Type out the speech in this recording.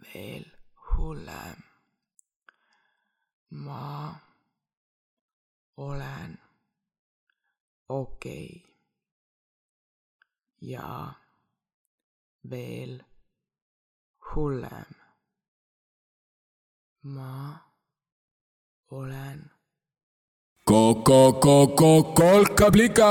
veel hullem. ma olen okei okay. ja veel hullem. ma olen Koko, koko, kolkablika!